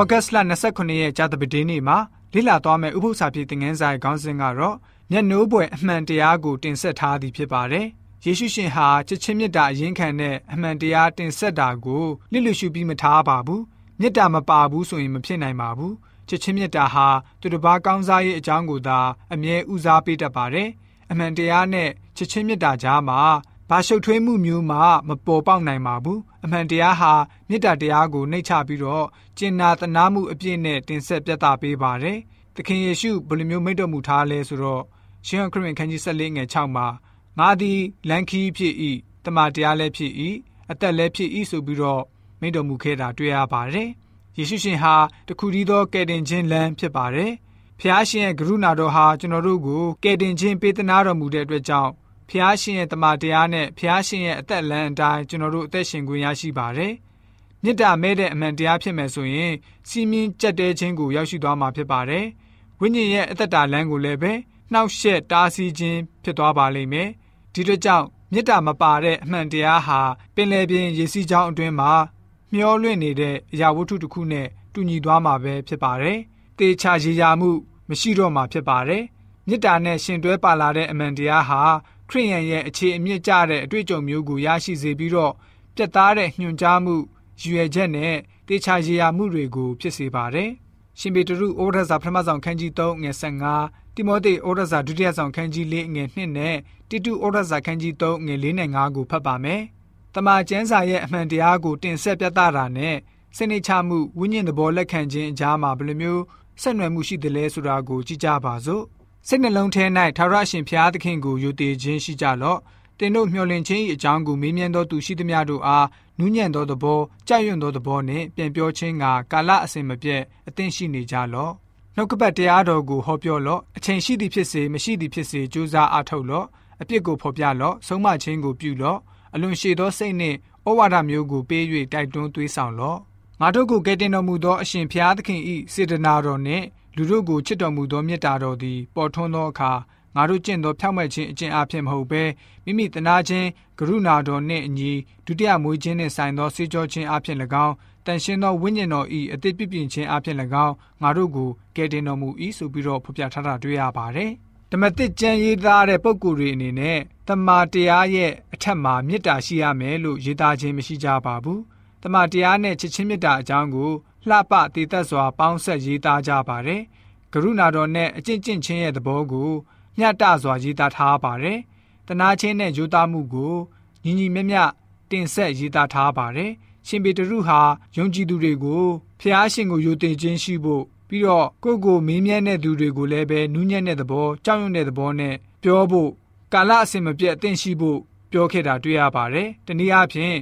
ဩဂတ်စ်လ29ရက်ကြာသပတေးနေ့မှာလေ့လာသွားမယ့်ဥပုသ္စာပြေသင်ခန်းစာရဲ့ခေါင်းစဉ်ကတော့မျက်နှိုးပွဲအမှန်တရားကိုတင်ဆက်ထားသည်ဖြစ်ပါတယ်။ယေရှုရှင်ဟာချစ်ချင်းမေတ္တာအရင်ခံတဲ့အမှန်တရားတင်ဆက်တာကိုလစ်လျရှုပြီးမထားပါဘူး။မေတ္တာမပါဘူးဆိုရင်မဖြစ်နိုင်ပါဘူး။ချစ်ချင်းမေတ္တာဟာသူတစ်ပါးကောင်းစားရေးအကြောင်းကိုသာအမြဲဦးစားပေးတတ်ပါတယ်။အမှန်တရားနဲ့ချစ်ချင်းမေတ္တာကြားမှာ ဘာရှုပ်ထွေးမှုမျိုးမှမပေါ်ပေါက်နိုင်ပါဘူးအမှန်တရားဟာမေတ္တာတရားကိုနှိမ့်ချပြီးတော့ကျင်နာတနာမှုအပြည့်နဲ့တင်ဆက်ပြသပေးပါတယ်သခင်ယေရှုဘယ်လိုမျိုးမိတ်တော်မူထားလဲဆိုတော့ရှင်ခရစ်ဝင်ခန်းကြီး14ငယ်6မှာငါသည်လန်ခီဖြစ်၏တမန်တရားလည်းဖြစ်၏အသက်လည်းဖြစ်၏ဆိုပြီးတော့မိတ်တော်မူခဲ့တာတွေ့ရပါတယ်ယေရှုရှင်ဟာတခုတည်းသောကယ်တင်ခြင်းလမ်းဖြစ်ပါတယ်ဖျားရှင်ရဲ့ကရုဏာတော်ဟာကျွန်တော်တို့ကိုကယ်တင်ခြင်းပေးသနာတော်မူတဲ့အတွက်ကြောင့် ဖျားရှင်ရဲ့တမန်တရားနဲ့ဖျားရှင်ရဲ့အသက်လမ်းအတိုင်းကျွန်တော်တို့အသက်ရှင်ခွင့်ရရှိပါတယ်။မေတ္တာမဲ့တဲ့အမှန်တရားဖြစ်မယ်ဆိုရင်စီမင်းကြက်တဲခြင်းကိုရောက်ရှိသွားမှာဖြစ်ပါတယ်။ဝိညာဉ်ရဲ့အသက်တာလမ်းကိုလည်းပဲနှောက်ယှက်တားဆီးခြင်းဖြစ်သွားပါလိမ့်မယ်။ဒီတို့ကြောင့်မေတ္တာမပါတဲ့အမှန်တရားဟာပင်လယ်ပြင်ရေစီးကြောင်းအတွင်းမှာမျောလွင့်နေတဲ့အရာဝတ္ထုတစ်ခုနဲ့တူညီသွားမှာပဲဖြစ်ပါတယ်။တေချာရေရာမှုမရှိတော့မှာဖြစ်ပါတယ်။မေတ္တာနဲ့ရှင်တွဲပါလာတဲ့အမှန်တရားဟာ ခရိယန်ရဲ့အခြေအမြင့်ကျတဲ့အတွေ့အကြုံမျိုးကိုရရှိစေပြီးတော့ပြတ်သားတဲ့ညွှန်ကြားမှုရည်ရွယ်ချက်နဲ့တေချာရေရာမှုတွေကိုဖြစ်စေပါတယ်။ရှင်ပေတရုဩရစာပထမဆောင်ခန်းကြီး3ငွေ15တိမောသေဩရစာဒုတိယဆောင်ခန်းကြီး4ငွေ2နဲ့တိတုဩရစာခန်းကြီး3ငွေ4နဲ့5ကိုဖတ်ပါမယ်။တမန်ကျမ်းစာရဲ့အမှန်တရားကိုတင်ဆက်ပြသတာနဲ့စနစ်ချမှုဝိညာဉ်သဘောလက်ခံခြင်းအကြားမှာဘယ်လိုမျိုးဆက်နွယ်မှုရှိသလဲဆိုတာကိုကြည့်ကြပါစို့။ စိတ်နှလုံးထဲ၌ထာဝရရှင်ဖျားသခင်ကိုယုံတည်ခြင်းရှိကြလော့တင်တို့မျှော်လင့်ခြင်း၏အကြောင်းကိုမေးမြန်းသောသူရှိသမျှတို့အားနူးညံ့သောသဘောကြောက်ရွံ့သောသဘောနှင့်ပြန်ပြောခြင်းကကာလအစဉ်မပြတ်အသင့်ရှိနေကြလော့နှုတ်ကပတ်တရားတော်ကိုဟောပြောလော့အချိန်ရှိသည်ဖြစ်စေမရှိသည်ဖြစ်စေကြိုးစားအားထုတ်လော့အပြစ်ကိုဖော်ပြလော့ဆုံးမခြင်းကိုပြုလော့အလွန်ရှည်သောစိတ်နှင့်ဩဝါဒမျိုးကိုပေး၍တိုက်တွန်းသွေးဆောင်လော့ငါတို့ကိုကယ်တင်တော်မူသောအရှင်ဖျားသခင်၏စေတနာတော်နှင့် လူတို့ကိုချစ်တော်မူသောမေတ္တာတော်သည်ပေါ်ထွန်းသောအခါငါတို့ကျင့်သောဖြောင့်မတ်ခြင်းအကျင့်အဖြစ်မဟုတ်ဘဲမိမိတနာခြင်းကရုဏာတော်နှင့်အညီဒုတိယမွေးခြင်းနှင့်ဆိုင်သောစေကြောခြင်းအဖြစ်၎င်းတန်ရှင်းသောဝိညာဉ်တော်၏အသစ်ပြည့်ပြင်ခြင်းအဖြစ်၎င်းငါတို့ကိုကယ်တင်တော်မူ၏ဆိုပြီးတော့ဖော်ပြထားတာတွေ့ရပါတယ်။ဓမ္မသစ်ကျမ်းရေးသားတဲ့ပုဂ္ဂိုလ်တွေအနေနဲ့တမာတရားရဲ့အထက်မှာမေတ္တာရှိရမယ်လို့ရေးသားခြင်းမရှိကြပါဘူး။တမာတရားနဲ့ချစ်ချင်းမေတ္တာအကြောင်းကို လှပတည်သက်စွာ ပေါင်းဆက်ရေးသားကြပါတယ်။ကရုဏာတော်နဲ့အကျင့်ကျင့်ခြင်းရဲ့သဘောကိုမျှတစွာရေးသားထားပါတယ်။တနာချင်းနဲ့ယူသားမှုကိုညီညီမျှမျှတင်ဆက်ရေးသားထားပါတယ်။ရှင်ပေတရုဟာယုံကြည်သူတွေကိုဖျားရှင်ကိုယုံတင်ခြင်းရှိဖို့ပြီးတော့ကိုယ့်ကိုမင်းမြတ်တဲ့သူတွေကိုလည်းပဲနူးညံ့တဲ့သဘောကြောက်ရွံ့တဲ့သဘောနဲ့ပြောဖို့ကာလအစဉ်မပြတ်အသင့်ရှိဖို့ပြောခဲ့တာတွေ့ရပါတယ်။တနည်းအားဖြင့်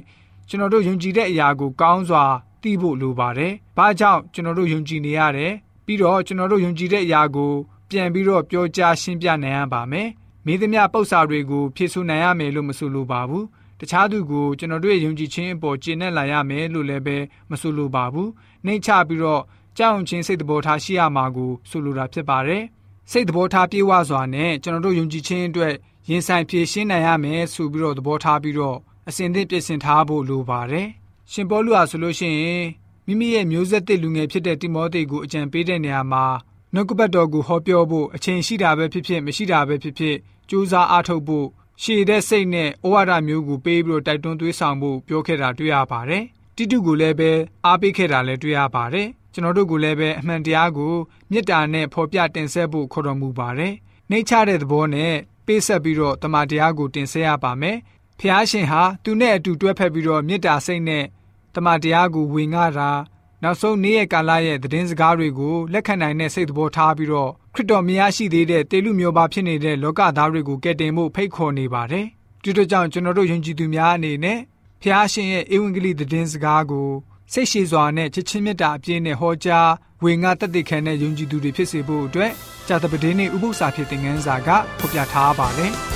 ကျွန်တော်တို့ယုံကြည်တဲ့အရာကိုကောင်းစွာ သိဖို့လိုပါတယ်။ဘာကြောင့်ကျွန်တော်တို့ယုံကြည်နေရတယ်။ပြီးတော့ကျွန်တော်တို့ယုံကြည်တဲ့အရာကိုပြန်ပြီးတော့ပြောကြားရှင်းပြနိုင်ရပါမယ်။မိသမျှပု္ပ္ပာတွေကိုဖြည့်ဆည်းနိုင်ရမယ်လို့မဆိုလိုပါဘူး။တခြားသူကိုကျွန်တော်တို့ရဲ့ယုံကြည်ခြင်းအပေါ်ကျင့်နဲ့လာရမယ်လို့လည်းပဲမဆိုလိုပါဘူး။နှိမ့်ချပြီးတော့ကြောက်ချင်းစိတ်တဘောထားရှိရမှာကိုဆိုလိုတာဖြစ်ပါတယ်။စိတ်တဘောထားပြေဝစွာနဲ့ကျွန်တော်တို့ယုံကြည်ခြင်းအတွက်ရင်ဆိုင်ဖြည့်ရှင်းနိုင်ရမယ်ဆိုပြီးတော့သဘောထားပြီးတော့အစဉ်သင့်ပြင်ဆင်ထားဖို့လိုပါတယ်။ ရှင်ပေါလုဟာဆိုလို့ရှိရင်မိမိရဲ့မျိုးဆက်သစ်လူငယ်ဖြစ်တဲ့တိမောသေကိုအကြံပေးတဲ့နေရာမှာနှုတ်ကပတ်တော်ကိုဟောပြောဖို့အချိန်ရှိတာပဲဖြစ်ဖြစ်မရှိတာပဲဖြစ်ဖြစ်ကြိုးစားအားထုတ်ဖို့ရှည်တဲ့စိတ်နဲ့ဩဝါဒမျိုးကိုပေးပြီးတော့တိုက်တွန်းသွေးဆောင်ဖို့ပြောခဲ့တာတွေ့ရပါတယ်။တိတုကိုလည်းပဲအားပေးခဲ့တာလည်းတွေ့ရပါတယ်။ကျွန်တော်တို့ကိုလည်းပဲအမှန်တရားကိုမေတ္တာနဲ့ဖော်ပြတင်ဆက်ဖို့ခေါ်တော်မူပါတယ်။နှိမ့်ချတဲ့သဘောနဲ့ပေးဆက်ပြီးတော့တမန်တရားကိုတင်ဆက်ရပါမယ်။ ဖျားရှင်ဟာသူနဲ့အတူတွဲဖက်ပြီးတော့မေတ္တာစိတ်နဲ့တမန်တရားကိုဝေငှတာနောက်ဆုံးနေ့ရက်ကာလရဲ့သတင်းစကားတွေကိုလက်ခံနိုင်တဲ့စိတ်သဘောထားပြီးတော့ခရစ်တော်မြတ်ရှိသေးတဲ့တေလူမျိုးပါဖြစ်နေတဲ့လောကသားတွေကိုကယ်တင်ဖို့ဖိတ်ခေါ်နေပါတယ်။ဒီတို့ကြောင့်ကျွန်တော်တို့ယုံကြည်သူများအနေနဲ့ဖျားရှင်ရဲ့ဧဝံဂေလိသတင်းစကားကိုစိတ်ရှည်စွာနဲ့ချစ်ချင်းမေတ္တာအပြည့်နဲ့ဟောကြားဝေငှတသက်ခံတဲ့ယုံကြည်သူတွေဖြစ်စေဖို့အတွက်ဂျာတပဒေးနေ့ဥပုသ္စာဖြစ်တဲ့ငန်းစာကဖော်ပြထားပါတယ်။